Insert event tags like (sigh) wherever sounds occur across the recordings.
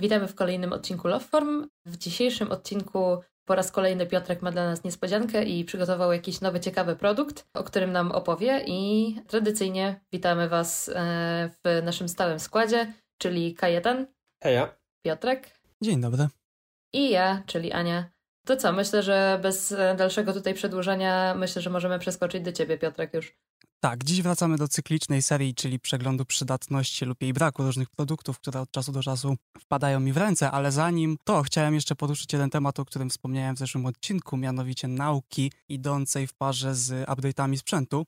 Witamy w kolejnym odcinku Loveform. W dzisiejszym odcinku po raz kolejny Piotrek ma dla nas niespodziankę i przygotował jakiś nowy, ciekawy produkt, o którym nam opowie i tradycyjnie witamy Was e, w naszym stałym składzie, czyli K1, Heja. Piotrek Dzień dobry. i ja, czyli Ania. To co, myślę, że bez dalszego tutaj przedłużania, myślę, że możemy przeskoczyć do Ciebie, Piotrek, już. Tak, dziś wracamy do cyklicznej serii, czyli przeglądu przydatności lub jej braku różnych produktów, które od czasu do czasu wpadają mi w ręce, ale zanim to chciałem jeszcze poruszyć jeden temat, o którym wspomniałem w zeszłym odcinku, mianowicie nauki idącej w parze z update'ami sprzętu.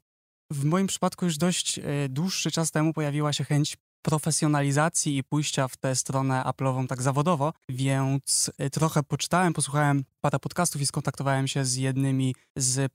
W moim przypadku już dość e, dłuższy czas temu pojawiła się chęć profesjonalizacji i pójścia w tę stronę Apple'ową tak zawodowo, więc e, trochę poczytałem, posłuchałem parę podcastów i skontaktowałem się z jednymi z,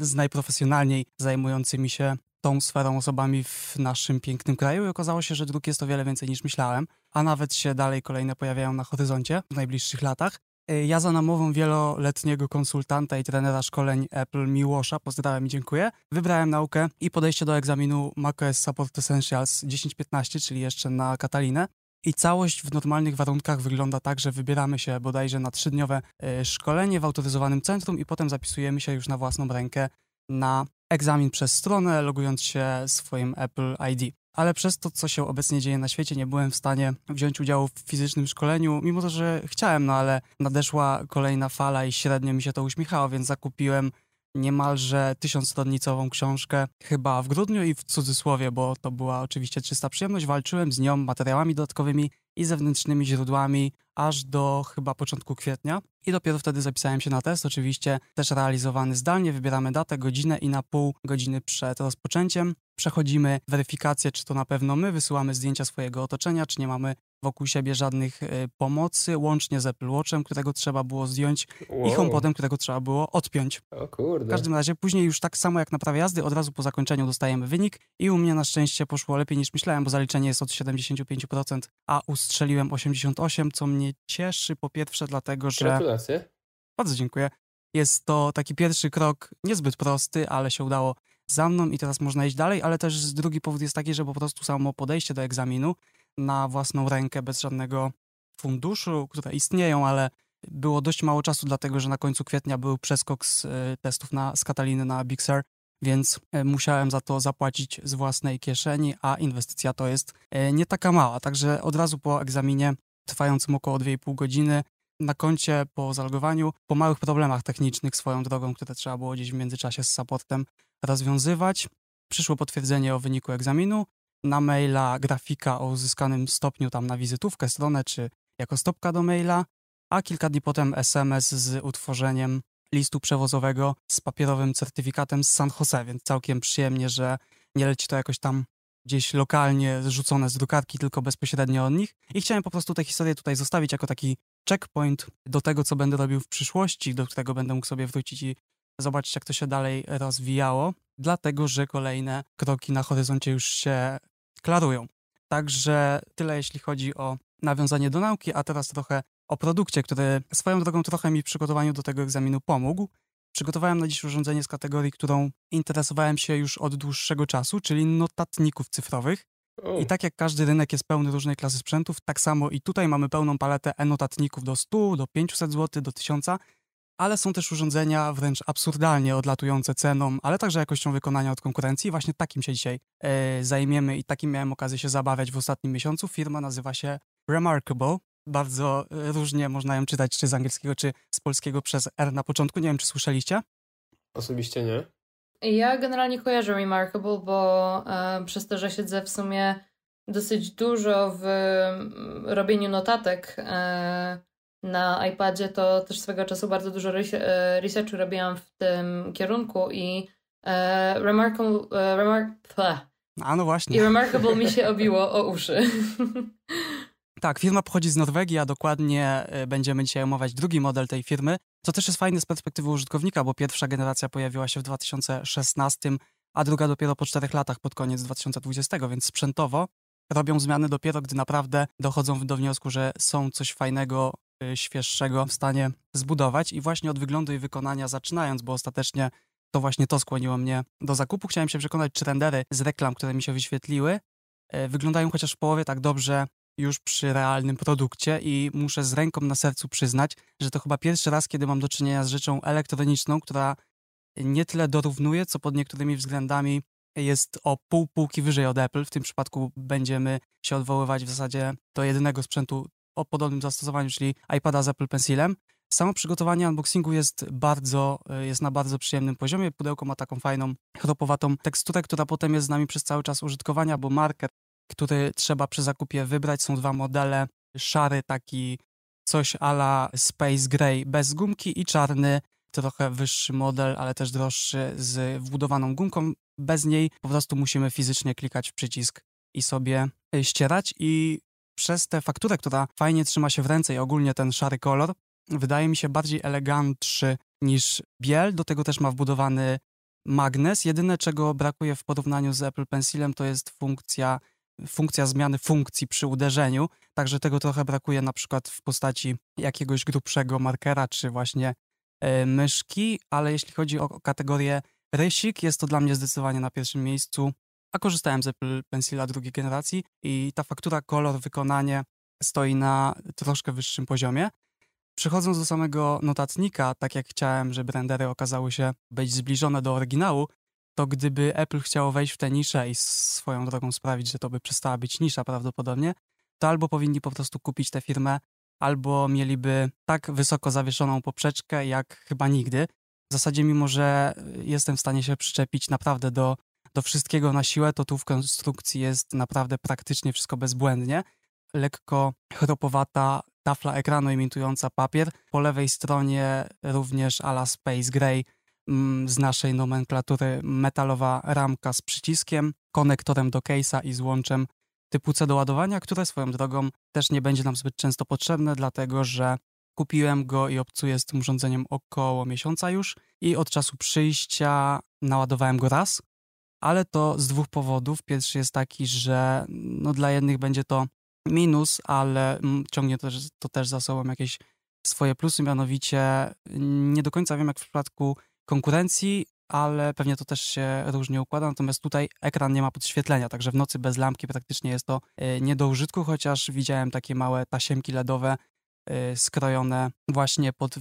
z najprofesjonalniej zajmującymi się tą sferą osobami w naszym pięknym kraju i okazało się, że dróg jest o wiele więcej niż myślałem, a nawet się dalej kolejne pojawiają na horyzoncie w najbliższych latach. E, Ja za namową wieloletniego konsultanta i trenera szkoleń Apple Miłosza, pozdrawiam i dziękuję, wybrałem naukę i podejście do egzaminu macOS Support Essentials 10.15, czyli jeszcze na Katalinę. I całość w normalnych warunkach wygląda tak, że wybieramy się bodajże na trzydniowe e, szkolenie w autoryzowanym centrum i potem zapisujemy się już na własną rękę na egzamin przez stronę, logując się swoim Apple ID. Ale przez to, co się obecnie dzieje na świecie, nie byłem w stanie wziąć udziału w fizycznym szkoleniu, mimo to, że chciałem, no ale nadeszła kolejna fala i średnio mi się to uśmiechało, więc zakupiłem niemalże tysiącstronnicową książkę chyba w grudniu i w cudzysłowie, bo to była oczywiście czysta przyjemność. Walczyłem z nią materiałami dodatkowymi i zewnętrznymi źródłami aż do chyba początku kwietnia i dopiero wtedy zapisałem się na test, oczywiście też realizowany zdalnie. Wybieramy datę, godzinę i na pół godziny przed rozpoczęciem przechodzimy weryfikację, czy to na pewno my, wysyłamy zdjęcia swojego otoczenia, czy nie mamy wokół siebie żadnych y, pomocy, łącznie z Apple Watchem, którego trzeba było zdjąć i HomePodem, którego trzeba było odpiąć. O W kurde. każdym razie później już tak samo jak na prawie jazdy, od razu po zakończeniu dostajemy wynik i u mnie na szczęście poszło lepiej niż myślałem, bo zaliczenie jest od 75%, a ustrzeliłem 88%, co mnie cieszy po pierwsze dlatego, że... Gratulacje. Bardzo dziękuję. Jest to taki pierwszy krok, niezbyt prosty, ale się udało za mną i teraz można iść dalej, ale też drugi powód jest taki, że po prostu samo podejście do egzaminu na własną rękę, bez żadnego funduszu, które istnieją, ale było dość mało czasu, dlatego że na końcu kwietnia był przeskok z e, testów na, z Kataliny na Big Sur, więc e, musiałem za to zapłacić z własnej kieszeni, a inwestycja to jest e, nie taka mała. Także od razu po egzaminie, trwającym około 2,5 godziny, na koncie po zalogowaniu, po małych problemach technicznych swoją drogą, które trzeba było gdzieś w międzyczasie z supportem rozwiązywać. Przyszło potwierdzenie o wyniku egzaminu, na maila grafika o uzyskanym stopniu tam na wizytówkę, stronę czy jako stopka do maila, a kilka dni potem SMS z utworzeniem listu przewozowego z papierowym certyfikatem z San Jose, więc całkiem przyjemnie, że nie leci to jakoś tam gdzieś lokalnie zrzucone z drukarki, tylko bezpośrednio od nich. I chciałem po prostu tę historię tutaj zostawić jako taki checkpoint do tego, co będę robił w przyszłości, do którego będę mógł sobie wrócić i zobaczyć, jak to się dalej rozwijało, dlatego że kolejne kroki na horyzoncie już się klarują. Także tyle, jeśli chodzi o nawiązanie do nauki, a teraz trochę o produkcie, który swoją drogą trochę mi w przygotowaniu do tego egzaminu pomógł. Przygotowałem na dziś urządzenie z kategorii, którą interesowałem się już od dłuższego czasu, czyli notatników cyfrowych. O, I tak jak każdy rynek jest pełny różnej klasy sprzętów, tak samo i tutaj mamy pełną paletę e-notatników do 100, do 500 zł, do 1000, ale są też urządzenia wręcz absurdalnie odlatujące ceną, ale także jakością wykonania od konkurencji. Właśnie takim się dzisiaj e, zajmiemy i takim miałem okazję się zabawiać w ostatnim miesiącu. Firma nazywa się Remarkable. Bardzo e, różnie można ją czytać, czy z angielskiego, czy z polskiego przez R na początku. Nie wiem, czy słyszeliście? Osobiście nie. Ja generalnie kojarzę Remarkable, bo e, przez to, że siedzę w sumie dosyć dużo w robieniu notatek e, na iPadzie, to też swego czasu bardzo dużo e, researchu robiłam w tym kierunku i e, Remarkable, e, remar-. A no właśnie. i Remarkable mi (laughs) się obiło o uszy. (laughs) Tak, firma pochodzi z Norwegii, a dokładnie y, będziemy dzisiaj omawiać drugi model tej firmy, co też jest fajne z perspektywy użytkownika, bo pierwsza generacja pojawiła się w 2016, a druga dopiero po czterech latach pod koniec 2020, więc sprzętowo robią zmiany dopiero, gdy naprawdę dochodzą do wniosku, że są coś fajnego, y, świeższego w stanie zbudować i właśnie od wyglądu i wykonania zaczynając, bo ostatecznie to właśnie to skłoniło mnie do zakupu. Chciałem się przekonać, czy rendery z reklam, które mi się wyświetliły, y, wyglądają chociaż w połowie tak dobrze, już przy realnym produkcie i muszę z ręką na sercu przyznać, że to chyba pierwszy raz, kiedy mam do czynienia z rzeczą elektroniczną, która nie tyle dorównuje, co pod niektórymi względami jest o pół półki wyżej od Apple. W tym przypadku będziemy się odwoływać w zasadzie do jedynego sprzętu o podobnym zastosowaniu, czyli iPada z Apple Pencilem. Samo przygotowanie unboxingu jest bardzo, e, jest na bardzo przyjemnym poziomie. Pudełko ma taką fajną, chropowatą teksturę, która potem jest z nami przez cały czas użytkowania, bo marker, który trzeba przy zakupie wybrać, są dwa modele. Szary taki coś ala Space Gray bez gumki i czarny, trochę wyższy model, ale też droższy z wbudowaną gumką. Bez niej po prostu musimy fizycznie klikać w przycisk i sobie e, ścierać i przez tę fakturę, która fajnie trzyma się w ręce i ogólnie ten szary kolor, wydaje mi się bardziej elegantszy niż biel. Do tego też ma wbudowany magnes. Jedyne, czego brakuje w porównaniu z Apple Pencilem, to jest funkcja, funkcja zmiany funkcji przy uderzeniu. Także tego trochę brakuje na przykład w postaci jakiegoś grubszego markera, czy właśnie y, myszki, ale jeśli chodzi o kategorię rysik, jest to dla mnie zdecydowanie na pierwszym miejscu. A korzystałem z Apple Pencila drugiej generacji i ta faktura, kolor, wykonanie stoi na troszkę wyższym poziomie. Przechodząc do samego notatnika, tak jak chciałem, żeby rendery okazały się być zbliżone do oryginału, to gdyby Apple chciało wejść w tę niszę i swoją drogą sprawić, że to by przestała być nisza prawdopodobnie, to albo powinni po prostu kupić tę firmę, albo mieliby tak wysoko zawieszoną poprzeczkę jak chyba nigdy. W zasadzie, mimo że jestem w stanie się przyczepić naprawdę do, do wszystkiego na siłę, to tu w konstrukcji jest naprawdę praktycznie wszystko bezbłędnie. Lekko chropowata tafla ekranu imitująca papier. Po lewej stronie również ala Space Gray z naszej nomenklatury metalowa ramka z przyciskiem, konektorem do case'a i złączem typu C do ładowania, które swoją drogą też nie będzie nam zbyt często potrzebne, dlatego że kupiłem go i obcuję z tym urządzeniem około miesiąca już i od czasu przyjścia naładowałem go raz, ale to z dwóch powodów. Pierwszy jest taki, że no dla jednych będzie to minus, ale ciągnie to, to też za sobą jakieś swoje plusy, mianowicie nie do końca wiem jak w przypadku konkurencji, ale pewnie to też się różnie układa, natomiast tutaj ekran nie ma podświetlenia, także w nocy bez lampki praktycznie jest to e, nie do użytku, chociaż widziałem takie małe tasiemki LEDowe e, skrojone właśnie pod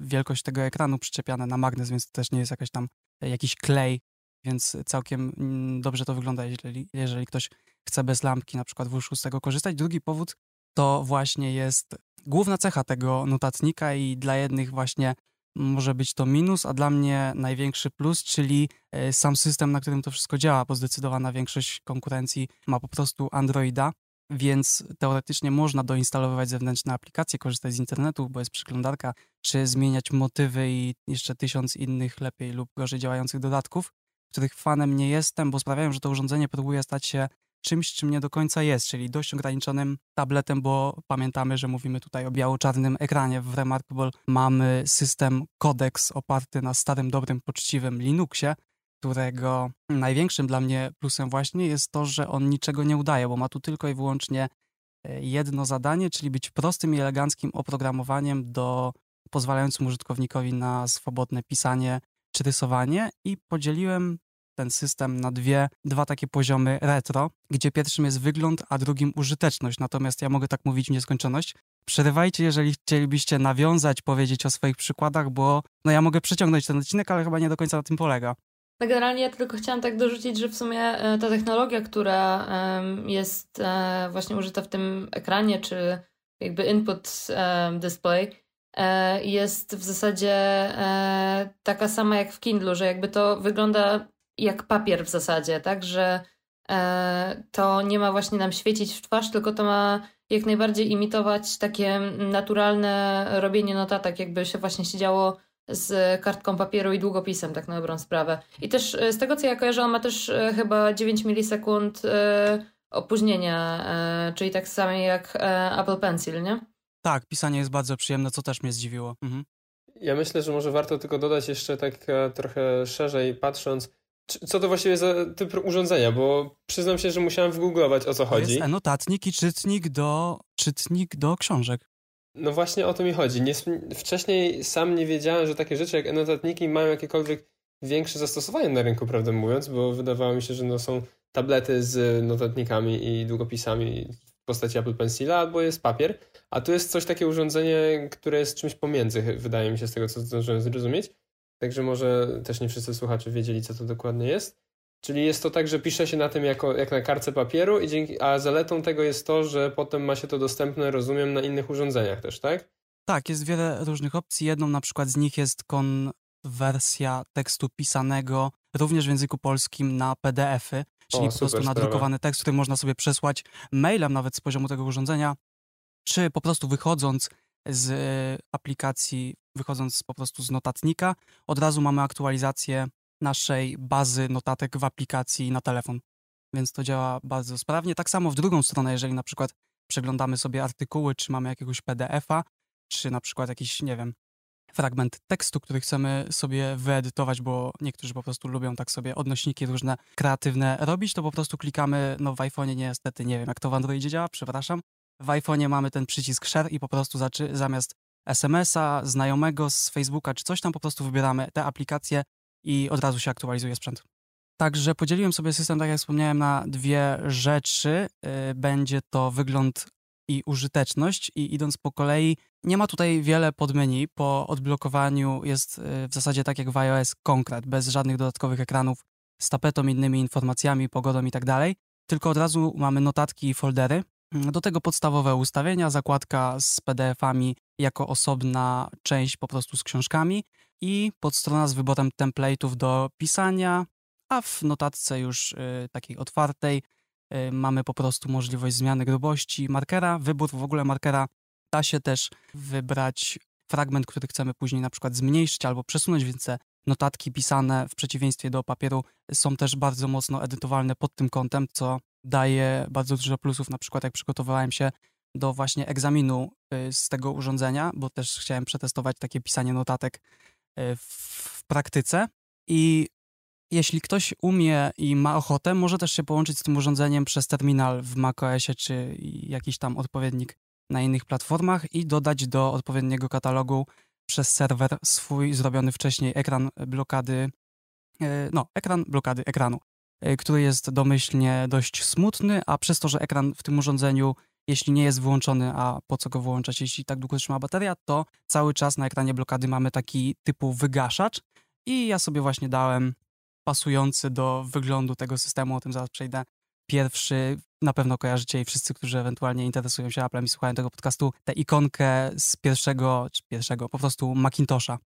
wielkość tego ekranu przyczepiane na magnes, więc to też nie jest jakaś tam e, jakiś klej, więc całkiem mm, dobrze to wygląda, jeżeli, jeżeli ktoś chce bez lampki na przykład w z tego korzystać. Drugi powód to właśnie jest główna cecha tego notatnika i dla jednych właśnie może być to minus, a dla mnie największy plus, czyli e, sam system, na którym to wszystko działa, bo zdecydowana większość konkurencji ma po prostu Androida, więc teoretycznie można doinstalowywać zewnętrzne aplikacje, korzystać z internetu, bo jest przeglądarka, czy zmieniać motywy i jeszcze tysiąc innych lepiej lub gorzej działających dodatków, których fanem nie jestem, bo sprawiają, że to urządzenie próbuje stać się czymś, czym nie do końca jest, czyli dość ograniczonym tabletem, bo pamiętamy, że mówimy tutaj o biało-czarnym ekranie. W Remarkable mamy system Codex oparty na starym, dobrym, poczciwym Linuxie, którego największym dla mnie plusem właśnie jest to, że on niczego nie udaje, bo ma tu tylko i wyłącznie e, jedno zadanie, czyli być prostym i eleganckim oprogramowaniem do pozwalającym użytkownikowi na swobodne pisanie czy rysowanie i podzieliłem ten system na dwie, dwa takie poziomy retro, gdzie pierwszym jest wygląd, a drugim użyteczność. Natomiast ja mogę tak mówić w nieskończoność. Przerywajcie, jeżeli chcielibyście nawiązać, powiedzieć o swoich przykładach, bo no ja mogę przeciągnąć ten odcinek, ale chyba nie do końca na tym polega. No generalnie ja tylko chciałam tak dorzucić, że w sumie e, ta technologia, która jest e, właśnie użyta w tym ekranie, czy jakby input display, e, jest w zasadzie taka sama jak w Kindle, że jakby to wygląda jak papier w zasadzie, tak, że e, to nie ma właśnie nam świecić w twarz, tylko to ma jak najbardziej imitować takie naturalne robienie notatek, jakby się właśnie siedziało z kartką papieru i długopisem, tak na dobrą sprawę. I też e, z tego, co ja kojarzę, on ma też e, chyba 9 milisekund e, opóźnienia, e, czyli tak samo jak e, Apple Pencil, nie? Tak, pisanie jest bardzo przyjemne, co też mnie zdziwiło. Mhm. Ja myślę, że może warto tylko dodać jeszcze tak trochę szerzej patrząc, co to właściwie za typ urządzenia, bo przyznam się, że musiałem wygooglować o co chodzi. To jest notatnik i czytnik do, czytnik do książek. No właśnie o to mi chodzi. Nie, wcześniej sam nie wiedziałem, że takie rzeczy jak notatniki mają jakiekolwiek większe zastosowanie na rynku, prawdę mówiąc, bo wydawało mi się, że no są tablety z notatnikami i długopisami postaci Apple Pencila, albo jest papier, a tu jest coś takie urządzenie, które jest czymś pomiędzy, wydaje mi się, z tego, co zdążyłem zrozumieć. Także może też nie wszyscy słuchacze wiedzieli, co to dokładnie jest. Czyli jest to tak, że pisze się na tym jako, jak na kartce papieru, i dzięki, a zaletą tego jest to, że potem ma się to dostępne, rozumiem, na innych urządzeniach też, tak? Tak, jest wiele różnych opcji. Jedną na przykład z nich jest konwersja tekstu pisanego również w języku polskim na PDF-y, czyli o, po prostu nadrukowany tekst, który można sobie przesłać mailem nawet z poziomu tego urządzenia, czy po prostu wychodząc z aplikacji, wychodząc po prostu z notatnika, od razu mamy aktualizację naszej bazy notatek w aplikacji na telefon. Więc to działa bardzo sprawnie. Tak samo w drugą stronę, jeżeli na przykład przeglądamy sobie artykuły, czy mamy jakiegoś PDF-a, czy na przykład jakiś, nie wiem, fragment tekstu, który chcemy sobie wyedytować, bo niektórzy po prostu lubią tak sobie odnośniki różne kreatywne robić, to po prostu klikamy, no w iPhone'ie niestety, nie wiem jak to w Androidzie działa, przepraszam. W iPhone'ie mamy ten przycisk share i po prostu zamiast SMS-a, znajomego z Facebooka czy coś tam po prostu wybieramy te aplikacje i od razu się aktualizuje sprzęt. Także podzieliłem sobie system, tak jak wspomniałem, na dwie rzeczy. Y, będzie to wygląd i użyteczność i idąc po kolei, nie ma tutaj wiele podmenu. Po odblokowaniu jest y, w zasadzie tak jak w iOS konkret, bez żadnych dodatkowych ekranów z tapetą, innymi informacjami, pogodą i tak dalej. Tylko od razu mamy notatki i foldery. Do tego podstawowe ustawienia, zakładka z PDF-ami jako osobna część po prostu z książkami i podstrona z wyborem template'ów do pisania, a w notatce już y, takiej otwartej y, mamy po prostu możliwość zmiany grubości markera. Wybór w ogóle markera da się też wybrać fragment, który chcemy później na przykład zmniejszyć albo przesunąć, więc te notatki pisane w przeciwieństwie do papieru są też bardzo mocno edytowalne pod tym kątem, co daje bardzo dużo plusów. Na przykład jak przygotowałem się do właśnie egzaminu y, z tego urządzenia, bo też chciałem przetestować takie pisanie notatek y, w praktyce i jeśli ktoś umie i ma ochotę, może też się połączyć z tym urządzeniem przez terminal w macOSie czy jakiś tam odpowiednik na innych platformach i dodać do odpowiedniego katalogu przez serwer swój zrobiony wcześniej ekran blokady, e, no, ekran blokady ekranu, który jest domyślnie dość smutny, a przez to, że ekran w tym urządzeniu, jeśli nie jest wyłączony, a po co go wyłączać, jeśli tak długo trzyma bateria, to cały czas na ekranie blokady mamy taki typu wygaszacz i ja sobie właśnie dałem pasujący do wyglądu tego systemu, o tym zaraz przejdę. Pierwszy, na pewno kojarzycie i wszyscy, którzy ewentualnie interesują się Applem i słuchają tego podcastu, tę ikonkę z pierwszego, czy pierwszego, po prostu Macintosha,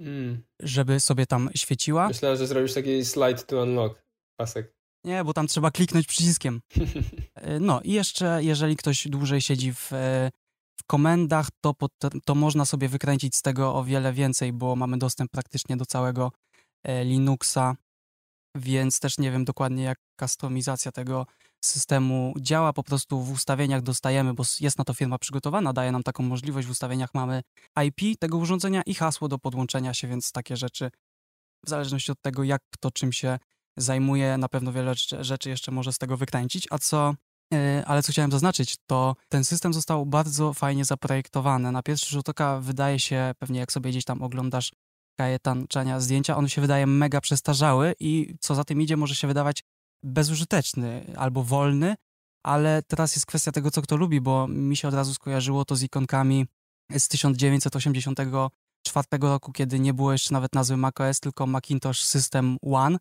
mm. żeby sobie tam świeciła. Myślałem, że zrobisz taki slide to unlock pasek. Nie, bo tam trzeba kliknąć przyciskiem. (laughs) E, no i jeszcze, jeżeli ktoś dłużej siedzi w, e, w komendach, to, to można sobie wykręcić z tego o wiele więcej, bo mamy dostęp praktycznie do całego e, Linuxa więc też nie wiem dokładnie, jak kustomizacja tego systemu działa. Po prostu w ustawieniach dostajemy, bo jest na to firma przygotowana, daje nam taką możliwość. W ustawieniach mamy IP tego urządzenia i hasło do podłączenia się, więc takie rzeczy, w zależności od tego, jak kto czym się zajmuje, na pewno wiele rzeczy jeszcze może z tego wykręcić. A co e, ale co chciałem zaznaczyć, to ten system został bardzo fajnie zaprojektowany. Na pierwszy rzut oka wydaje się, pewnie jak sobie gdzieś tam oglądasz kajetanczania zdjęcia, on się wydaje mega przestarzały i co za tym idzie, może się wydawać bezużyteczny albo wolny, ale teraz jest kwestia tego, co kto lubi, bo mi się od razu skojarzyło to z ikonkami z 1984 roku, kiedy nie było jeszcze nawet nazwy macOS, tylko Macintosh System One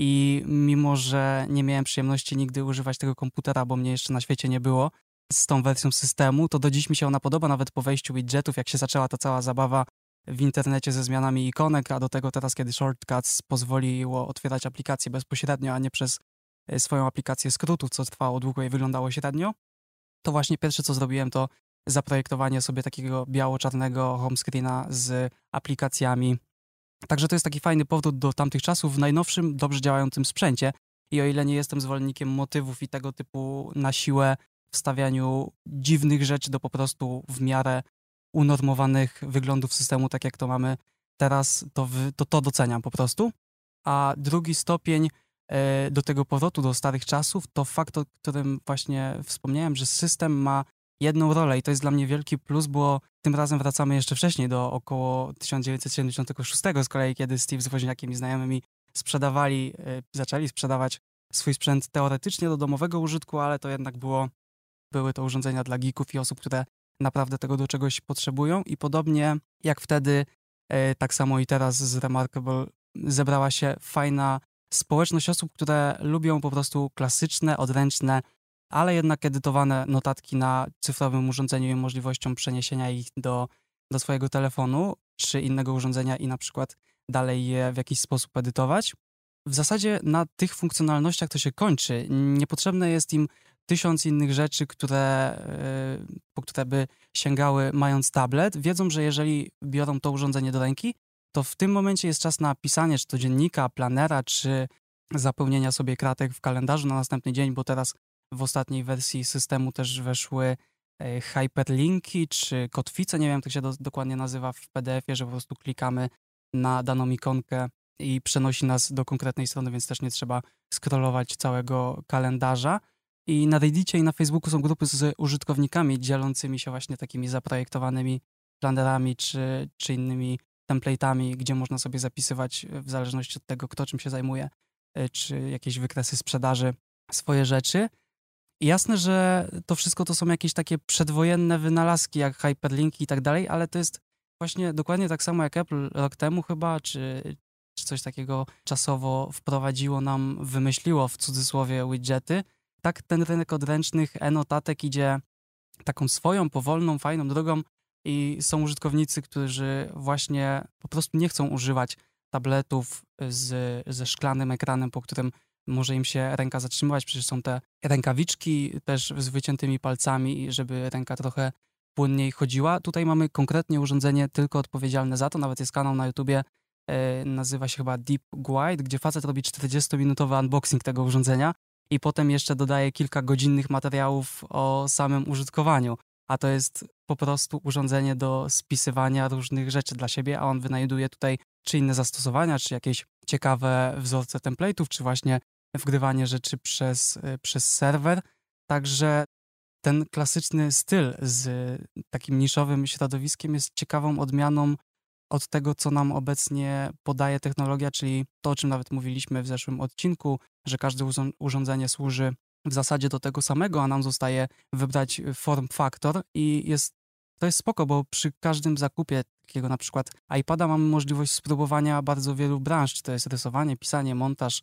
i mimo, że nie miałem przyjemności nigdy używać tego komputera, bo mnie jeszcze na świecie nie było, z tą wersją systemu, to do dziś mi się ona podoba, nawet po wejściu widgetów, jak się zaczęła ta cała zabawa w internecie ze zmianami ikonek, a do tego teraz, kiedy Shortcuts pozwoliło otwierać aplikacje bezpośrednio, a nie przez e, swoją aplikację skrótów, co trwało długo i wyglądało średnio, to właśnie pierwsze, co zrobiłem, to zaprojektowanie sobie takiego biało-czarnego home screena z aplikacjami. Także to jest taki fajny powrót do tamtych czasów w najnowszym, dobrze działającym sprzęcie. I o ile nie jestem zwolennikiem motywów i tego typu na siłę wstawianiu dziwnych rzeczy do po prostu w miarę unormowanych wyglądów systemu, tak jak to mamy teraz, to, to, to doceniam po prostu. A drugi stopień e, do tego powrotu do starych czasów to fakt, o którym właśnie wspomniałem, że system ma jedną rolę i to jest dla mnie wielki plus, bo tym razem wracamy jeszcze wcześniej do około 1976 z kolei, kiedy Steve z woźniakiem i znajomymi sprzedawali, e, zaczęli sprzedawać swój sprzęt teoretycznie do domowego użytku, ale to jednak było były to urządzenia dla geeków i osób, które naprawdę tego do czegoś potrzebują. I podobnie jak wtedy, e, tak samo i teraz z Remarkable zebrała się fajna społeczność osób, które lubią po prostu klasyczne, odręczne, ale jednak edytowane notatki na cyfrowym urządzeniu i możliwością przeniesienia ich do, do swojego telefonu czy innego urządzenia i na przykład dalej je w jakiś sposób edytować. W zasadzie na tych funkcjonalnościach to się kończy. Niepotrzebne jest im tysiąc innych rzeczy, które, e, po które by sięgały mając tablet. Wiedzą, że jeżeli biorą to urządzenie do ręki, to w tym momencie jest czas na pisanie czy to dziennika, planera, czy zapełnienia sobie kratek w kalendarzu na następny dzień, bo teraz w ostatniej wersji systemu też weszły e, hyperlinki czy kotwice, nie wiem, jak się do, dokładnie nazywa w PDF-ie, że po prostu klikamy na daną ikonkę i przenosi nas do konkretnej strony, więc też nie trzeba scrollować całego kalendarza. I na Reddicie i na Facebooku są grupy z użytkownikami dzielącymi się właśnie takimi zaprojektowanymi planerami czy, czy innymi template'ami, gdzie można sobie zapisywać w zależności od tego, kto czym się zajmuje, e, czy jakieś wykresy sprzedaży, swoje rzeczy. Jasne, że to wszystko to są jakieś takie przedwojenne wynalazki, jak hyperlinki i tak dalej, ale to jest właśnie dokładnie tak samo jak Apple rok temu chyba, czy, czy coś takiego czasowo wprowadziło nam, wymyśliło w cudzysłowie widgety, tak ten rynek odręcznych e-notatek idzie taką swoją, powolną, fajną drogą i są użytkownicy, którzy właśnie po prostu nie chcą używać tabletów z, ze szklanym ekranem, po którym może im się ręka zatrzymywać. Przecież są te rękawiczki też z wyciętymi palcami, żeby ręka trochę płynniej chodziła. Tutaj mamy konkretnie urządzenie tylko odpowiedzialne za to. Nawet jest kanał na YouTubie, e, nazywa się chyba Deep Guide, gdzie facet robi 40-minutowy unboxing tego urządzenia i potem jeszcze dodaje kilka godzinnych materiałów o samym użytkowaniu. A to jest po prostu urządzenie do spisywania różnych rzeczy dla siebie, a on wynajduje tutaj czy inne zastosowania, czy jakieś ciekawe wzorce template'ów, czy właśnie wgrywanie rzeczy przez, y, przez serwer. Także ten klasyczny styl z takim niszowym środowiskiem jest ciekawą odmianą od tego, co nam obecnie podaje technologia, czyli to, o czym nawet mówiliśmy w zeszłym odcinku, że każde urządzenie służy w zasadzie do tego samego, a nam zostaje wybrać form factor i jest, to jest spoko, bo przy każdym zakupie takiego na przykład iPada mamy możliwość spróbowania bardzo wielu branż, czy to jest rysowanie, pisanie, montaż,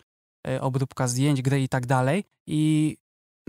obróbka zdjęć, gry i tak dalej. I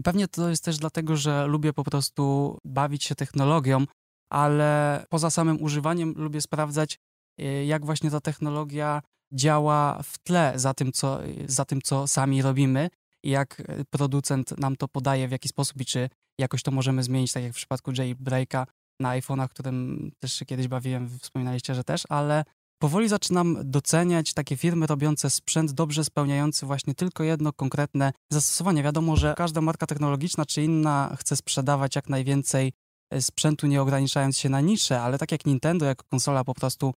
pewnie to jest też dlatego, że lubię po prostu bawić się technologią, ale poza samym używaniem lubię sprawdzać, e, jak właśnie ta technologia działa w tle za tym, co, za tym, co sami robimy jak e, producent nam to podaje, w jaki sposób i czy jakoś to możemy zmienić, tak jak w przypadku Jailbreaka na iPhone'ach, którym też się kiedyś bawiłem, wspominaliście, że też, ale powoli zaczynam doceniać takie firmy robiące sprzęt dobrze spełniający właśnie tylko jedno konkretne zastosowanie. Wiadomo, że każda marka technologiczna czy inna chce sprzedawać jak najwięcej e, sprzętu, nie ograniczając się na nisze, ale tak jak Nintendo, jako konsola po prostu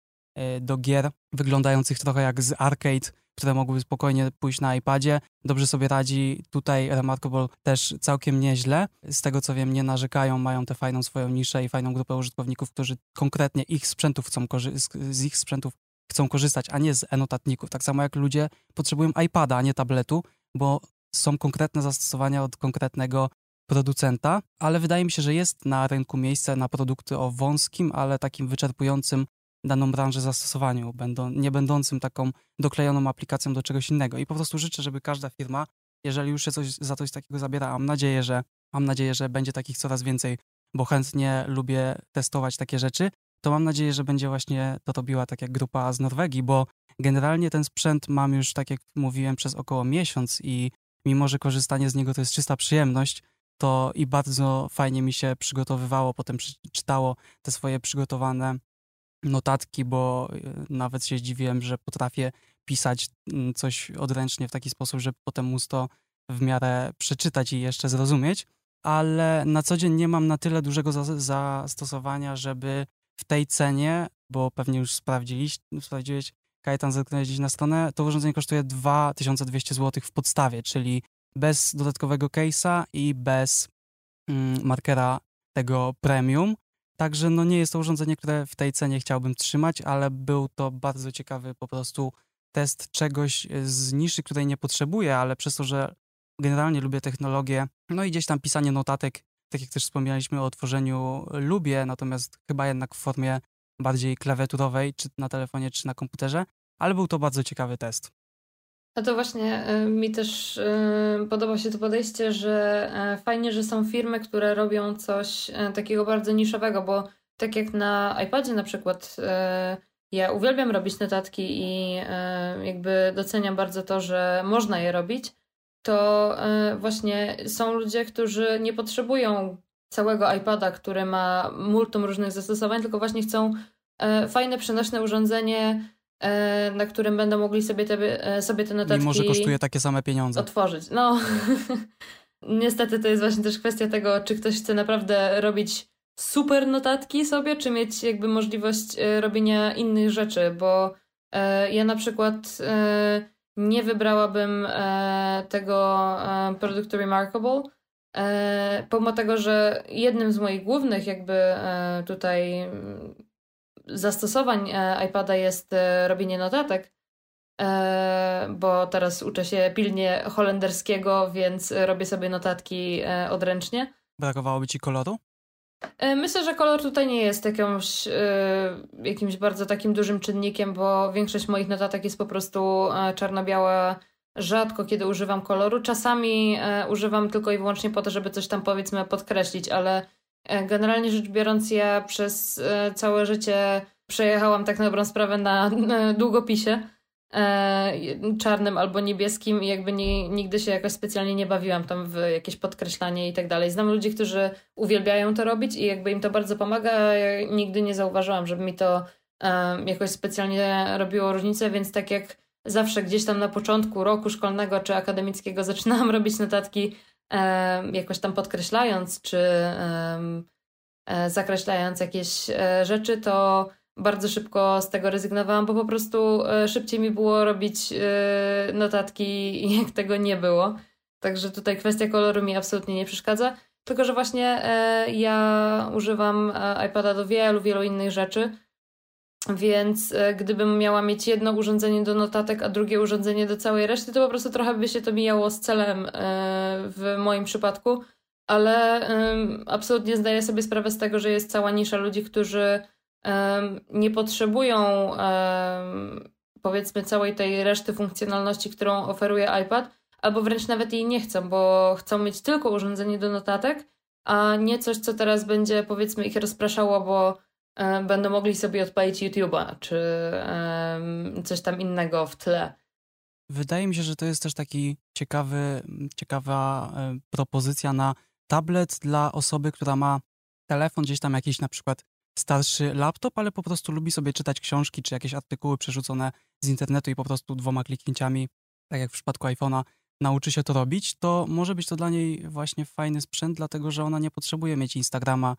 do gier wyglądających trochę jak z arcade, które mogłyby spokojnie pójść na iPadzie. Dobrze sobie radzi. Tutaj Remarkable też całkiem nieźle. Z tego co wiem, nie narzekają, mają tę fajną swoją niszę i fajną grupę użytkowników, którzy konkretnie ich sprzętów chcą z ich sprzętów chcą korzystać, a nie z e-notatników. Tak samo jak ludzie potrzebują iPada, a nie tabletu, bo są konkretne zastosowania od konkretnego producenta, ale wydaje mi się, że jest na rynku miejsce na produkty o wąskim, ale takim wyczerpującym daną branżę zastosowaniu, będą, nie będącym taką doklejoną aplikacją do czegoś innego. I po prostu życzę, żeby każda firma, jeżeli już się coś, za coś takiego zabiera, mam nadzieję, że mam nadzieję, że będzie takich coraz więcej, bo chętnie lubię testować takie rzeczy, to mam nadzieję, że będzie właśnie to robiła tak jak grupa z Norwegii, bo generalnie ten sprzęt mam już, tak jak mówiłem, przez około miesiąc i mimo, że korzystanie z niego to jest czysta przyjemność, to i bardzo fajnie mi się przygotowywało, potem czytało te swoje przygotowane notatki, bo e, nawet się zdziwiłem, że potrafię pisać mm, coś odręcznie w taki sposób, że potem móc to w miarę przeczytać i jeszcze zrozumieć, ale na co dzień nie mam na tyle dużego zastosowania, żeby w tej cenie, bo pewnie już sprawdziłeś, Kajetan, zerknąłeś gdzieś na stronę, to urządzenie kosztuje 2200 zł w podstawie, czyli bez dodatkowego case'a i bez mm, markera tego premium, Także no nie jest to urządzenie, które w tej cenie chciałbym trzymać, ale był to bardzo ciekawy po prostu test czegoś e, z niszy, której nie potrzebuję, ale przez to, że generalnie lubię technologię, no i gdzieś tam pisanie notatek tak jak też wspomnieliśmy o tworzeniu, lubię, natomiast chyba jednak w formie bardziej klawiaturowej, czy na telefonie, czy na komputerze, ale był to bardzo ciekawy test. A to właśnie y, mi też y, podoba się to podejście, że y, fajnie, że są firmy, które robią coś takiego bardzo niszowego, bo tak jak na iPadzie na przykład, ja uwielbiam robić notatki i jakby doceniam bardzo to, że można je robić, to właśnie są ludzie, którzy nie potrzebują całego iPada, który ma multum różnych zastosowań, tylko właśnie chcą fajne, przenośne urządzenie, E, na którym będą mogli sobie te, e, sobie te notatki... Mimo, że kosztuje takie same pieniądze. Otworzyć. No, (laughs) niestety to jest właśnie też kwestia tego, czy ktoś chce naprawdę robić super notatki sobie, czy mieć jakby możliwość e, robienia innych rzeczy, bo ja na przykład nie wybrałabym tego produktu Remarkable, pomimo tego, że jednym z moich głównych jakby tutaj zastosowań e, iPada jest e, robienie notatek, e, bo teraz uczę się pilnie holenderskiego, więc robię sobie notatki odręcznie. Brakowałoby ci koloru? Myślę, że kolor tutaj nie jest jakąś, jakimś bardzo takim dużym czynnikiem, bo większość moich notatek jest po prostu czarno-biała. Rzadko kiedy używam koloru. Czasami używam tylko i wyłącznie po to, żeby coś tam powiedzmy podkreślić, ale generalnie rzecz biorąc, ja przez e, całe życie przejechałam tak na dobrą sprawę na długopisie e, czarnym albo niebieskim i jakby nie, nigdy się jakoś specjalnie nie bawiłam tam w jakieś podkreślanie i tak dalej. Znam ludzi, którzy uwielbiają to robić i jakby im to bardzo pomaga, ja nigdy nie zauważyłam, żeby mi to jakoś specjalnie robiło różnicę, więc tak jak zawsze gdzieś tam na początku roku szkolnego czy akademickiego zaczynałam (laughs) robić notatki jakoś tam podkreślając czy e, zakreślając jakieś e, rzeczy, to bardzo szybko z tego rezygnowałam, bo po prostu e, szybciej mi było robić notatki, (laughs) jak tego nie było. Także tutaj kwestia koloru mi absolutnie nie przeszkadza. Tylko, że właśnie ja używam iPada do wielu, wielu innych rzeczy więc e, gdybym miała mieć jedno urządzenie do notatek, a drugie urządzenie do całej reszty, to po prostu trochę by się to mijało z celem e, w moim przypadku. Ale absolutnie zdaję sobie sprawę z tego, że jest cała nisza ludzi, którzy nie potrzebują powiedzmy całej tej reszty funkcjonalności, którą oferuje iPad, albo wręcz nawet jej nie chcą, bo chcą mieć tylko urządzenie do notatek, a nie coś, co teraz będzie powiedzmy ich rozpraszało, bo będą mogli sobie odpalić YouTube'a czy coś tam innego w tle. Wydaje mi się, że to jest też taki ciekawy, ciekawa e, propozycja na tablet dla osoby, która ma telefon, gdzieś tam jakiś na przykład starszy laptop, ale po prostu lubi sobie czytać książki czy jakieś artykuły przerzucone z internetu i po prostu dwoma kliknięciami, tak jak w przypadku iPhone'a, nauczy się to robić, to może być to dla niej właśnie fajny sprzęt, dlatego że ona nie potrzebuje mieć Instagrama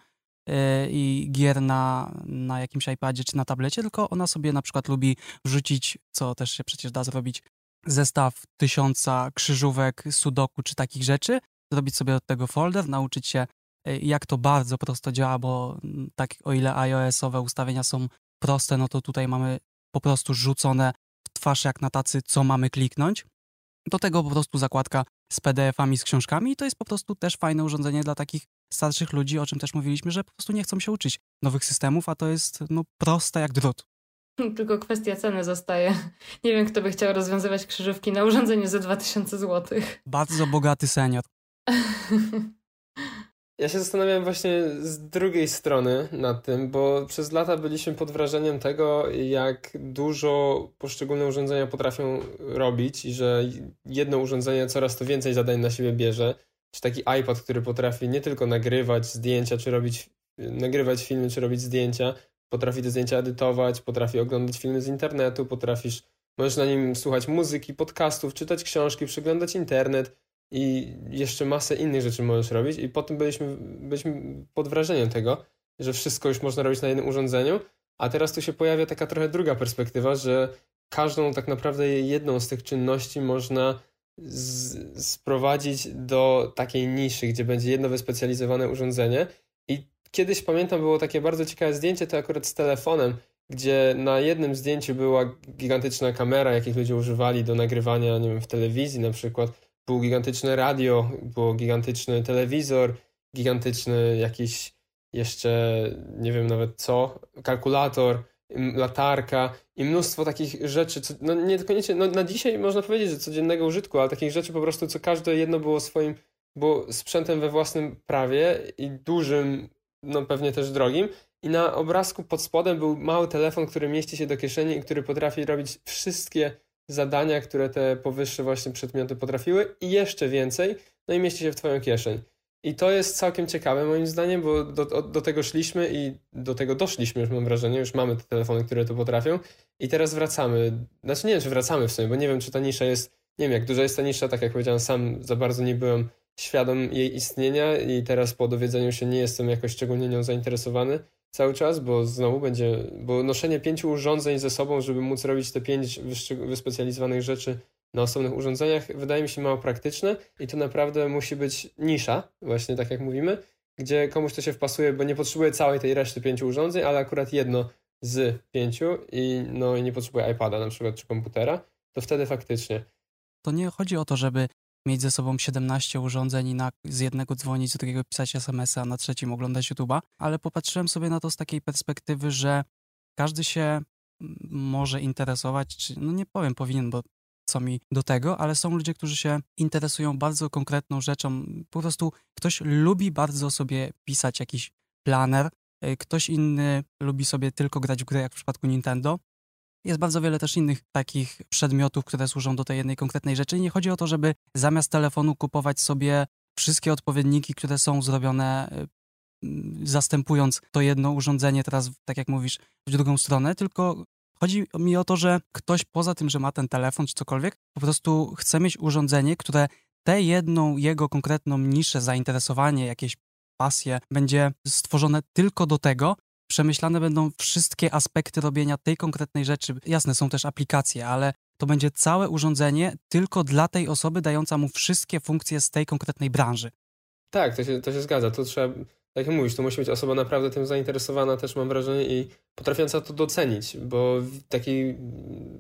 i gier na, na jakimś iPadzie czy na tablecie, tylko ona sobie na przykład lubi wrzucić, co też się przecież da zrobić, zestaw tysiąca krzyżówek, sudoku czy takich rzeczy, zrobić sobie od tego folder, nauczyć się y, jak to bardzo prosto działa, bo mm, tak o ile iOS-owe ustawienia są proste, no to tutaj mamy po prostu rzucone w twarz jak na tacy, co mamy kliknąć. Do tego po prostu zakładka z PDF-ami, z książkami i to jest po prostu też fajne urządzenie dla takich starszych ludzi, o czym też mówiliśmy, że po prostu nie chcą się uczyć nowych systemów, a to jest no, proste jak drut. (laughs) Tylko kwestia ceny zostaje. (laughs) Nie wiem, kto by chciał rozwiązywać krzyżówki na urządzeniu za 2000 zł. (laughs) Bardzo bogaty senior. Ja się zastanawiam właśnie z drugiej strony nad tym, bo przez lata byliśmy pod wrażeniem tego, jak dużo poszczególne urządzenia potrafią robić i że jedno urządzenie coraz to więcej zadań na siebie bierze. Czy taki iPad, który potrafi nie tylko nagrywać zdjęcia, czy robić, nagrywać filmy, czy robić zdjęcia, potrafi te zdjęcia edytować, potrafi oglądać filmy z internetu, potrafisz, możesz na nim słuchać muzyki, podcastów, czytać książki, przeglądać internet i jeszcze masę innych rzeczy możesz robić. I potem byliśmy, byliśmy pod wrażeniem tego, że wszystko już można robić na jednym urządzeniu, a teraz tu się pojawia taka trochę druga perspektywa, że każdą tak naprawdę jedną z tych czynności można sprowadzić do takiej niszy, gdzie będzie jedno wyspecjalizowane urządzenie. I kiedyś pamiętam było takie bardzo ciekawe zdjęcie, to akurat z telefonem, gdzie na jednym zdjęciu była gigantyczna kamera, jakich ludzie używali do nagrywania, nie wiem, w telewizji na przykład, było gigantyczne radio, było gigantyczny telewizor gigantyczny jakiś jeszcze, nie wiem nawet co, kalkulator, latarka i mnóstwo takich rzeczy, co, no nie koniecznie, no na dzisiaj można powiedzieć, że codziennego użytku, ale takich rzeczy po prostu, co każde jedno było swoim, było sprzętem we własnym prawie i dużym, no pewnie też drogim i na obrazku pod spodem był mały telefon, który mieści się do kieszeni i który potrafi robić wszystkie zadania, które te powyższe właśnie przedmioty potrafiły i jeszcze więcej, no i mieści się w twoją kieszeń. I to jest całkiem ciekawe moim zdaniem, bo do, do tego szliśmy i do tego doszliśmy już mam wrażenie, już mamy te telefony, które to potrafią. I teraz wracamy, znaczy nie wiem czy wracamy w sumie, bo nie wiem czy ta nisza jest, nie wiem jak duża jest ta nisza, tak jak powiedziałem sam za bardzo nie byłem świadom jej istnienia i teraz po dowiedzeniu się nie jestem jakoś szczególnie nią zainteresowany cały czas, bo znowu będzie, bo noszenie pięciu urządzeń ze sobą, żeby móc robić te pięć wyspecjalizowanych rzeczy na osobnych urządzeniach, wydaje mi się mało praktyczne i to naprawdę musi być nisza, właśnie tak jak mówimy, gdzie komuś to się wpasuje, bo nie potrzebuje całej tej reszty pięciu urządzeń, ale akurat jedno z pięciu i no i nie potrzebuje iPada na przykład czy komputera, to wtedy faktycznie. To nie chodzi o to, żeby mieć ze sobą 17 urządzeń i na, z jednego dzwonić, z drugiego pisać SMS-a, a na trzecim oglądać YouTube'a, ale popatrzyłem sobie na to z takiej perspektywy, że każdy się może interesować, czy no nie powiem powinien, bo co mi do tego, ale są ludzie, którzy się interesują bardzo konkretną rzeczą. Po prostu ktoś lubi bardzo sobie pisać jakiś planer, y, ktoś inny lubi sobie tylko grać w gry, jak w przypadku Nintendo. Jest bardzo wiele też innych takich przedmiotów, które służą do tej jednej konkretnej rzeczy. I nie chodzi o to, żeby zamiast telefonu kupować sobie wszystkie odpowiedniki, które są zrobione y, zastępując to jedno urządzenie teraz, tak jak mówisz, w drugą stronę, tylko Chodzi mi o to, że ktoś poza tym, że ma ten telefon czy cokolwiek, po prostu chce mieć urządzenie, które tę jedną jego konkretną niszę, zainteresowanie, jakieś pasje będzie stworzone tylko do tego, przemyślane będą wszystkie aspekty robienia tej konkretnej rzeczy. Jasne, są też aplikacje, ale to będzie całe urządzenie tylko dla tej osoby, dająca mu wszystkie funkcje z tej konkretnej branży. Tak, to się, to się zgadza. To trzeba jak mówisz, to musi być osoba naprawdę tym zainteresowana, też mam wrażenie, i potrafiąca to docenić, bo taki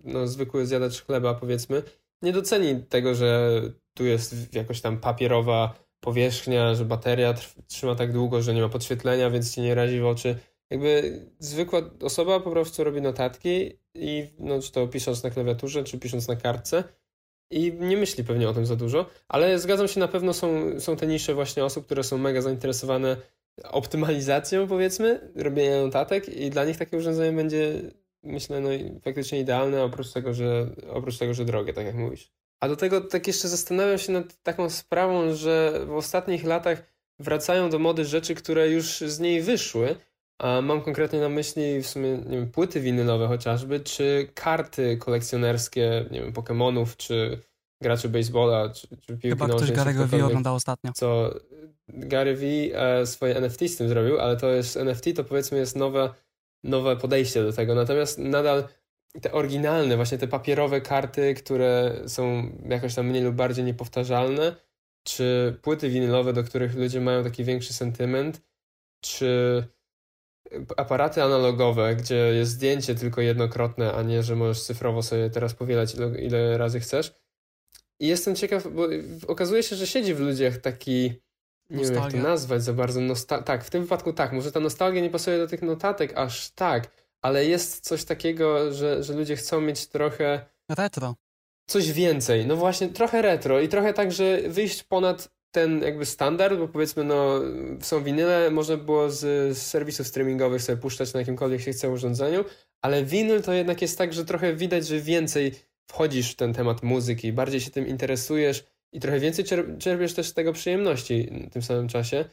no, zwykły zjadacz chleba, powiedzmy, nie doceni tego, że tu jest jakoś tam papierowa powierzchnia, że bateria trzyma tak długo, że nie ma podświetlenia, więc ci nie razi w oczy. Jakby zwykła osoba po prostu robi notatki i no, czy to pisząc na klawiaturze, czy pisząc na kartce, i nie myśli pewnie o tym za dużo, ale zgadzam się, na pewno są, są te nisze właśnie osób, które są mega zainteresowane optymalizacją, powiedzmy, robienia notatek i dla nich takie urządzenie będzie, myślę, no faktycznie idealne, oprócz tego, że, oprócz tego, że drogie, tak jak mówisz. A do tego tak jeszcze zastanawiam się nad taką sprawą, że w ostatnich latach wracają do mody rzeczy, które już z niej wyszły, a mam konkretnie na myśli w sumie, nie wiem, płyty winylowe chociażby, czy karty kolekcjonerskie, nie wiem, Pokémonów, czy graczy baseballa, czy, czy piłki Chyba ktoś Gary'ego V oglądał ostatnio. Co Gary V e, swoje NFT z tym zrobił, ale to jest NFT, to powiedzmy jest nowe, nowe podejście do tego. Natomiast nadal te oryginalne, właśnie te papierowe karty, które są jakoś tam mniej lub bardziej niepowtarzalne, czy płyty winylowe, do których ludzie mają taki większy sentyment, czy aparaty analogowe, gdzie jest zdjęcie tylko jednokrotne, a nie, że możesz cyfrowo sobie teraz powielać ile, ile razy chcesz. I jestem ciekaw, bo okazuje się, że siedzi w ludziach taki nie Nostalgia. wiem jak to nazwać za bardzo. Nosta- tak, w tym wypadku tak. Może ta nostalgia nie pasuje do tych notatek aż tak, ale jest coś takiego, że, że ludzie chcą mieć trochę. Retro. Coś więcej. No właśnie, trochę retro i trochę tak, że wyjść ponad ten jakby standard, bo powiedzmy, no są winyle, można było z, z serwisów streamingowych sobie puszczać na jakimkolwiek się chce urządzeniu, ale winyl to jednak jest tak, że trochę widać, że więcej wchodzisz w ten temat muzyki, bardziej się tym interesujesz i trochę więcej czerpiesz też z tego przyjemności w tym samym czasie.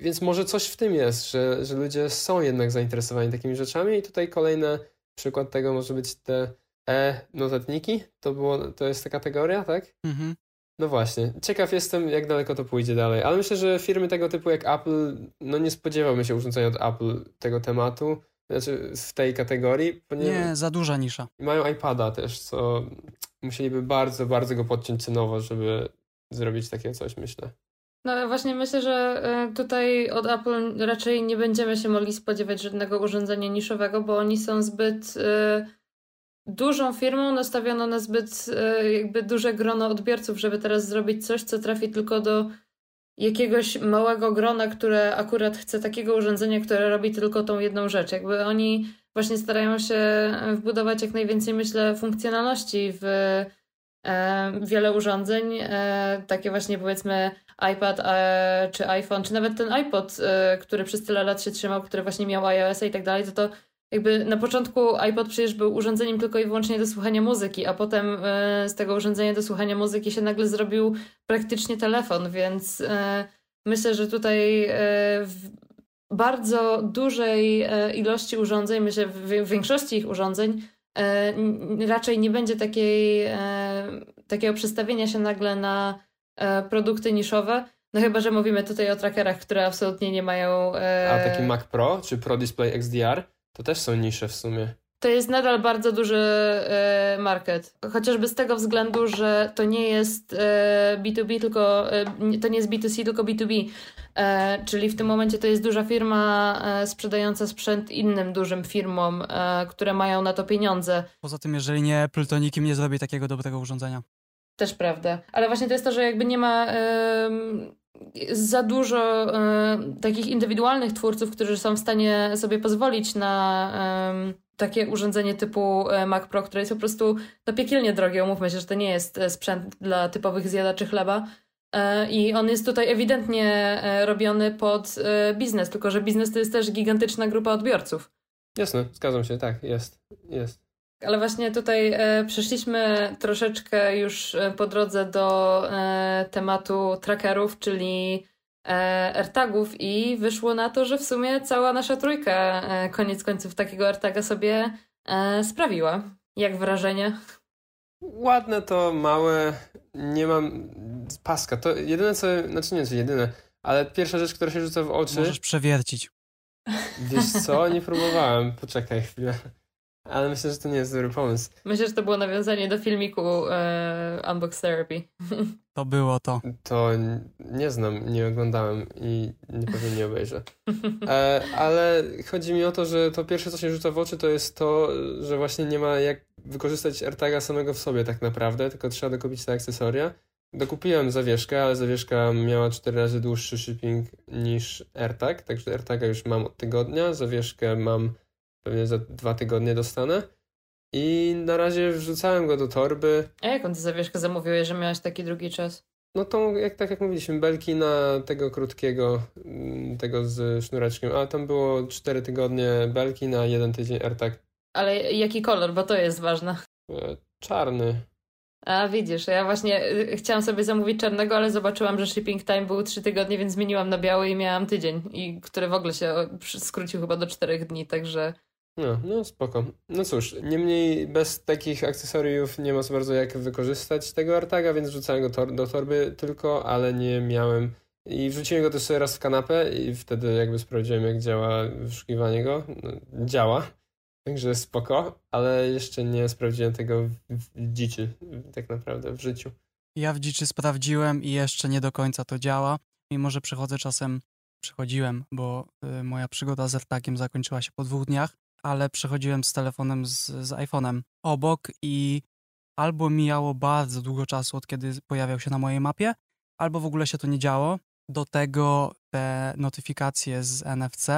Więc może coś w tym jest, że, że ludzie są jednak zainteresowani takimi rzeczami i tutaj kolejny przykład tego może być te e-notatniki. To, było, to jest ta kategoria, tak? Mhm. No właśnie. Ciekaw jestem, jak daleko to pójdzie dalej. Ale myślę, że firmy tego typu jak Apple, no nie spodziewałbym się urządzenia od Apple tego tematu, znaczy w tej kategorii. Nie, za duża nisza. Mają iPada też, co musieliby bardzo, bardzo go podciąć cenowo, żeby zrobić takie coś, myślę. No właśnie myślę, że e, tutaj od Apple raczej nie będziemy się mogli spodziewać żadnego urządzenia niszowego, bo oni są zbyt y, dużą firmą, nastawiono na zbyt y, jakby duże grono odbiorców, żeby teraz zrobić coś, co trafi tylko do jakiegoś małego grona, które akurat chce takiego urządzenia, które robi tylko tą jedną rzecz. Jakby oni właśnie starają się wbudować jak najwięcej, myślę, funkcjonalności w e, wiele urządzeń. E, takie właśnie powiedzmy iPad e, czy iPhone, czy nawet ten iPod, który przez tyle lat się trzymał, który właśnie miał iOS i tak dalej, to to jakby na początku iPod przecież był urządzeniem tylko i wyłącznie do słuchania muzyki, a potem e, z tego urządzenia do słuchania muzyki się nagle zrobił praktycznie telefon, więc e, myślę, że tutaj e, w bardzo dużej ilości urządzeń, myślę w większości ich urządzeń raczej nie będzie takiej, takiego przestawienia się nagle na produkty niszowe, no chyba, że mówimy tutaj o trackerach, które absolutnie nie mają... A taki Mac Pro czy Pro Display XDR to też są nisze w sumie. To jest nadal bardzo duży e, market. Chociażby z tego względu, że to nie jest B2B, e, tylko e, to nie jest B2C, tylko B2B. Czyli w tym momencie to jest duża firma sprzedająca sprzęt innym dużym firmom, które mają na to pieniądze. Poza tym, jeżeli nie Apple, to nikim nie zrobi takiego dobrego urządzenia. Też prawda. Ale właśnie to jest to, że jakby nie ma za dużo y, takich indywidualnych twórców, którzy są w stanie sobie pozwolić na y, takie urządzenie typu e, Mac Pro, które jest po prostu no, piekielnie drogie. Umówmy się, że to nie jest e, sprzęt dla typowych zjadaczy chleba. I on jest tutaj ewidentnie robiony pod biznes, tylko że biznes to jest też gigantyczna grupa odbiorców. Jasne, zgadzam się, tak, jest, jest. Ale właśnie tutaj e, przeszliśmy troszeczkę już e, po drodze do e, tematu trackerów, czyli e, AirTagów i wyszło na to, że w sumie cała nasza trójka e, koniec końców takiego AirTaga sobie e, sprawiła. Jak wrażenie? Ładne to, małe, nie mam paska. To jedyne co, znaczy nie, jedyne, ale pierwsza rzecz, która się rzuca w oczy... Możesz przewiercić. Wiesz co? Nie próbowałem. Poczekaj chwilę. Ale myślę, że to nie jest dobry pomysł. Myślę, że to było nawiązanie do filmiku e, Unbox Therapy. (laughs) To było to. To nie znam, nie oglądałem i nie pewnie nie obejrzę. (laughs) E, ale chodzi mi o to, że to pierwsze, co się rzuca w oczy, to jest to, że właśnie nie ma jak wykorzystać AirTaga samego w sobie tak naprawdę, tylko trzeba dokupić te akcesoria. Dokupiłem zawieszkę, ale zawieszka miała 4 razy dłuższy shipping niż AirTag, także AirTaga już mam od tygodnia, zawieszkę mam pewnie za dwa tygodnie dostanę. I na razie wrzucałem go do torby. A jaką ty zawieszkę zamówiłeś, że miałeś taki drugi czas? No tą, jak, tak jak mówiliśmy, belki na tego krótkiego, mm, tego z sznureczkiem, a tam było 4 tygodnie belki na jeden tydzień AirTag. Ale jaki kolor, bo to jest ważne. E, czarny. A widzisz, ja właśnie y, chciałam sobie zamówić czarnego, ale zobaczyłam, że shipping time był 3 tygodnie, więc zmieniłam na biały i miałam tydzień, i który w ogóle się skrócił chyba do 4 dni, także no, no spoko. No cóż, niemniej bez takich akcesoriów nie ma bardzo jak wykorzystać tego Artaga, więc wrzucałem go tor do torby tylko, ale nie miałem i wrzuciłem go też sobie raz w kanapę i wtedy jakby sprawdziłem jak działa wyszukiwanie go. No, działa, także spoko, ale jeszcze nie sprawdziłem tego w, dziczy tak naprawdę w życiu. Ja w dziczy sprawdziłem i jeszcze nie do końca to działa, mimo że przechodzę czasem przechodziłem, bo y, moja przygoda z AirTagiem zakończyła się po dwóch dniach, ale przechodziłem z telefonem z, z iPhone'em obok i albo mijało bardzo długo czasu od kiedy pojawiał się na mojej mapie, albo w ogóle się to nie działo. Do tego te notyfikacje z NFC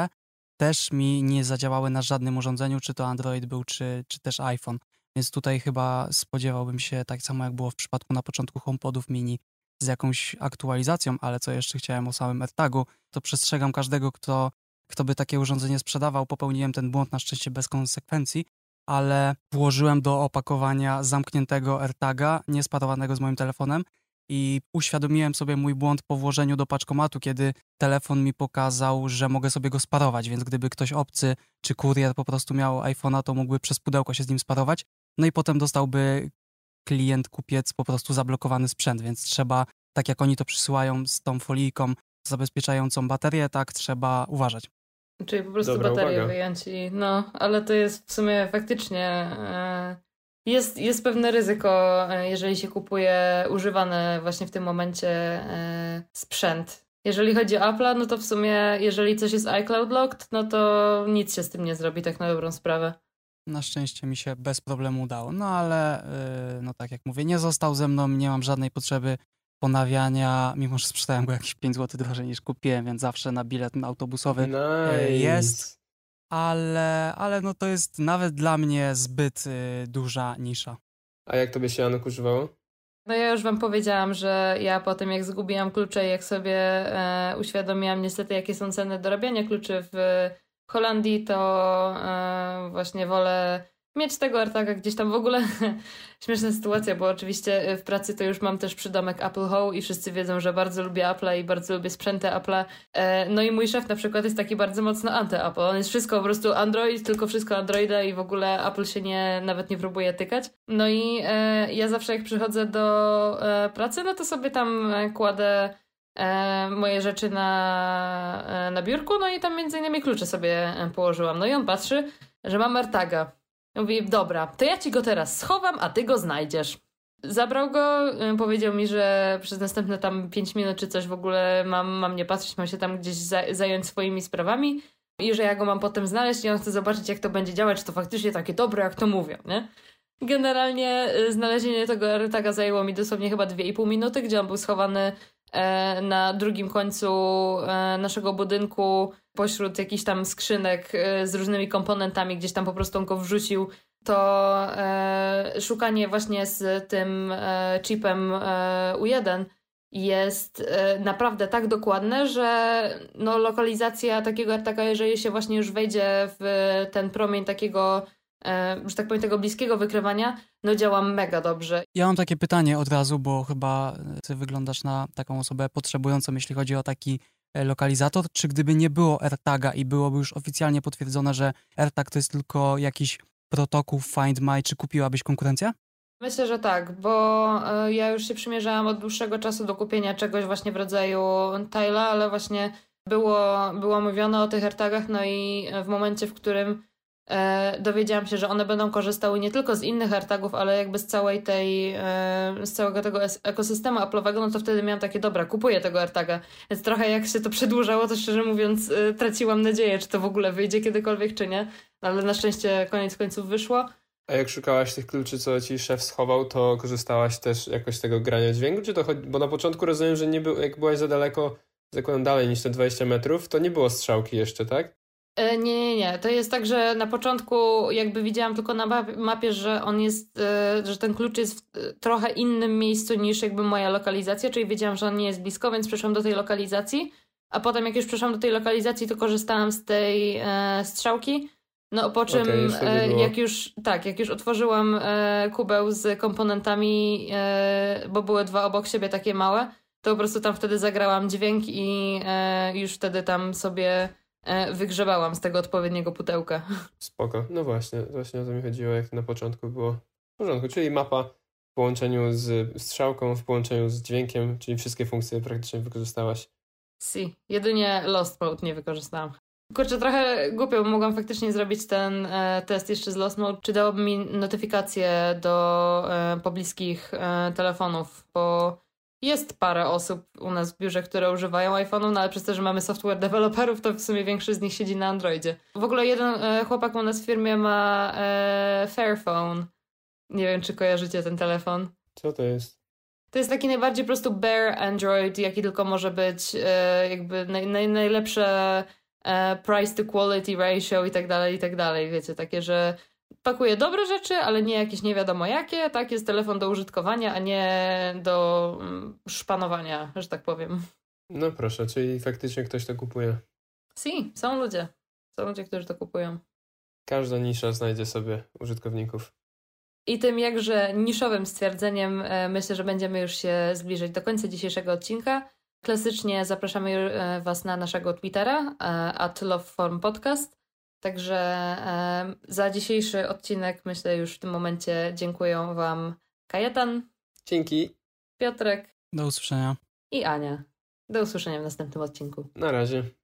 też mi nie zadziałały na żadnym urządzeniu, czy to Android był, czy, czy też iPhone. Więc tutaj chyba spodziewałbym się, tak samo jak było w przypadku na początku HomePodów mini, z jakąś aktualizacją, ale co jeszcze chciałem o samym AirTagu, to przestrzegam każdego, kto kto by takie urządzenie sprzedawał. Popełniłem ten błąd na szczęście bez konsekwencji, ale włożyłem do opakowania zamkniętego AirTaga, niesparowanego z moim telefonem i uświadomiłem sobie mój błąd po włożeniu do paczkomatu, kiedy telefon mi pokazał, że mogę sobie go sparować, więc gdyby ktoś obcy czy kurier po prostu miał iPhone'a, to mógłby przez pudełko się z nim sparować. No i potem dostałby klient, kupiec po prostu zablokowany sprzęt, więc trzeba, tak jak oni to przysyłają z tą folijką zabezpieczającą baterię, tak trzeba uważać. Czyli po prostu Dobra baterię uwaga. wyjąć i no, ale to jest w sumie faktycznie e, jest, jest pewne ryzyko, e, jeżeli się kupuje używany właśnie w tym momencie e, sprzęt. Jeżeli chodzi o Apple, no to w sumie jeżeli coś jest iCloud locked, no to nic się z tym nie zrobi tak na dobrą sprawę. Na szczęście mi się bez problemu udało, no ale no tak jak mówię, nie został ze mną, nie mam żadnej potrzeby ponawiania, mimo że sprzedałem go jakieś 5 zł drożej niż kupiłem, więc zawsze na bilet autobusowy nice. jest. Ale, ale no to jest nawet dla mnie zbyt y, duża nisza. A jak tobie się Anuk używało? No ja już wam powiedziałam, że ja po tym jak zgubiłam klucze i jak sobie e, uświadomiłam niestety jakie są ceny dorabiania kluczy w Holandii, to e, właśnie wolę mieć tego AirTaga gdzieś tam w ogóle. (laughs) Śmieszna sytuacja, bo oczywiście w pracy to już mam też przydomek Apple Home i wszyscy wiedzą, że bardzo lubię Apple i bardzo lubię sprzęty Apple'a. E, no i mój szef na przykład jest taki bardzo mocno anty-Apple. On jest wszystko po prostu Android, tylko wszystko Androida i w ogóle Apple się nie, nawet nie próbuje tykać. No i e, ja zawsze jak przychodzę do e, pracy, no to sobie tam kładę moje rzeczy na, na biurku, no i tam między innymi klucze sobie położyłam. No i on patrzy, że mam AirTaga. Mówi, dobra, to ja ci go teraz schowam, a ty go znajdziesz. Zabrał go, y, powiedział mi, że przez następne tam 5 minut czy coś w ogóle mam, mam nie patrzeć, mam się tam gdzieś zająć swoimi sprawami i że ja go mam potem znaleźć i on chce zobaczyć, jak to będzie działać, czy to faktycznie takie dobre, jak to mówią, nie? Generalnie y, znalezienie tego AirTaga zajęło mi dosłownie chyba 2,5 minuty, gdzie on był schowany na drugim końcu e, naszego budynku pośród jakichś tam skrzynek e, z różnymi komponentami, gdzieś tam po prostu on go wrzucił, to e, szukanie właśnie z tym e, chipem e, U1 jest e, naprawdę tak dokładne, że no, lokalizacja takiego AirTaga, jeżeli się właśnie już wejdzie w ten promień takiego e, że tak powiem, tego bliskiego wykrywania, no działa mega dobrze. Ja mam takie pytanie od razu, bo chyba ty wyglądasz na taką osobę potrzebującą, jeśli chodzi o taki E, lokalizator, czy gdyby nie było AirTaga i byłoby już oficjalnie potwierdzone, że AirTag to jest tylko jakiś protokół Find My, czy kupiłabyś konkurencję? Myślę, że tak, bo e, ja już się przymierzałam od dłuższego czasu do kupienia czegoś właśnie w rodzaju Tyla, ale właśnie było, było mówione o tych AirTagach, no i w momencie, w którym e, dowiedziałam się, że one będą korzystały nie tylko z innych AirTagów, ale jakby z całej tej, e, z całego tego ekosystemu Apple'owego, no to wtedy miałam takie, dobra, kupuję tego AirTaga. Więc trochę jak się to przedłużało, to szczerze mówiąc e, traciłam nadzieję, czy to w ogóle wyjdzie kiedykolwiek, czy nie. Ale na szczęście koniec końców wyszło. A jak szukałaś tych kluczy, co ci szef schował, to korzystałaś też jakoś z tego grania dźwięku? Czy to chodzi... Bo na początku rozumiem, że nie był, jak byłaś za daleko, zakładam dalej niż te 20 metrów, to nie było strzałki jeszcze, tak? E, nie, nie, nie. To jest tak, że na początku jakby widziałam tylko na mapie, że on jest, e, że ten klucz jest w e, trochę innym miejscu niż jakby moja lokalizacja, czyli wiedziałam, że on nie jest blisko, więc przeszłam do tej lokalizacji, a potem jak już przeszłam do tej lokalizacji, to korzystałam z tej strzałki. No po czym okay, jak już tak, jak już otworzyłam kubeł z komponentami, bo były dwa obok siebie takie małe, to po prostu tam wtedy zagrałam dźwięk i już wtedy tam sobie wygrzebałam z tego odpowiedniego pudełka. (laughs) Spoko. No właśnie, właśnie o to mi chodziło, jak na początku było w porządku. Czyli mapa w połączeniu z strzałką, w połączeniu z dźwiękiem, czyli wszystkie funkcje praktycznie wykorzystałaś. Si. Jedynie Lost Mode nie wykorzystałam. Kurczę, trochę głupio, bo mogłam faktycznie zrobić ten e, test jeszcze z Lost Mode. Czy dałoby mi notyfikacje do e, pobliskich e, telefonów, bo jest parę osób u nas w biurze, które używają iPhone'ów, no ale przez to, że mamy software deweloperów, to w sumie większość z nich siedzi na Androidzie. W ogóle jeden e, chłopak u nas w firmie ma e, Fairphone. Nie wiem, czy kojarzycie ten telefon. Co to jest? To jest taki najbardziej po prostu bare Android, jaki tylko może być. E, jakby naj, naj, najlepsze e, price to quality ratio i tak dalej, i tak dalej. Wiecie, takie, że pakuje dobre rzeczy, ale nie jakieś nie wiadomo jakie. Tak, jest telefon do użytkowania, a nie do mm, szpanowania, że tak powiem. No proszę, czyli faktycznie ktoś to kupuje. Si, są ludzie. Są ludzie, którzy to kupują. Każda nisza znajdzie sobie użytkowników. I tym jakże niszowym stwierdzeniem e, myślę, że będziemy już się zbliżać do końca dzisiejszego odcinka. Klasycznie zapraszamy e, Was na naszego Twittera e, at loveformpodcast. Także e, za dzisiejszy odcinek myślę już w tym momencie dziękuję Wam Kajetan. Dzięki. Piotrek. Do usłyszenia. I Ania. Do usłyszenia w następnym odcinku. Na razie.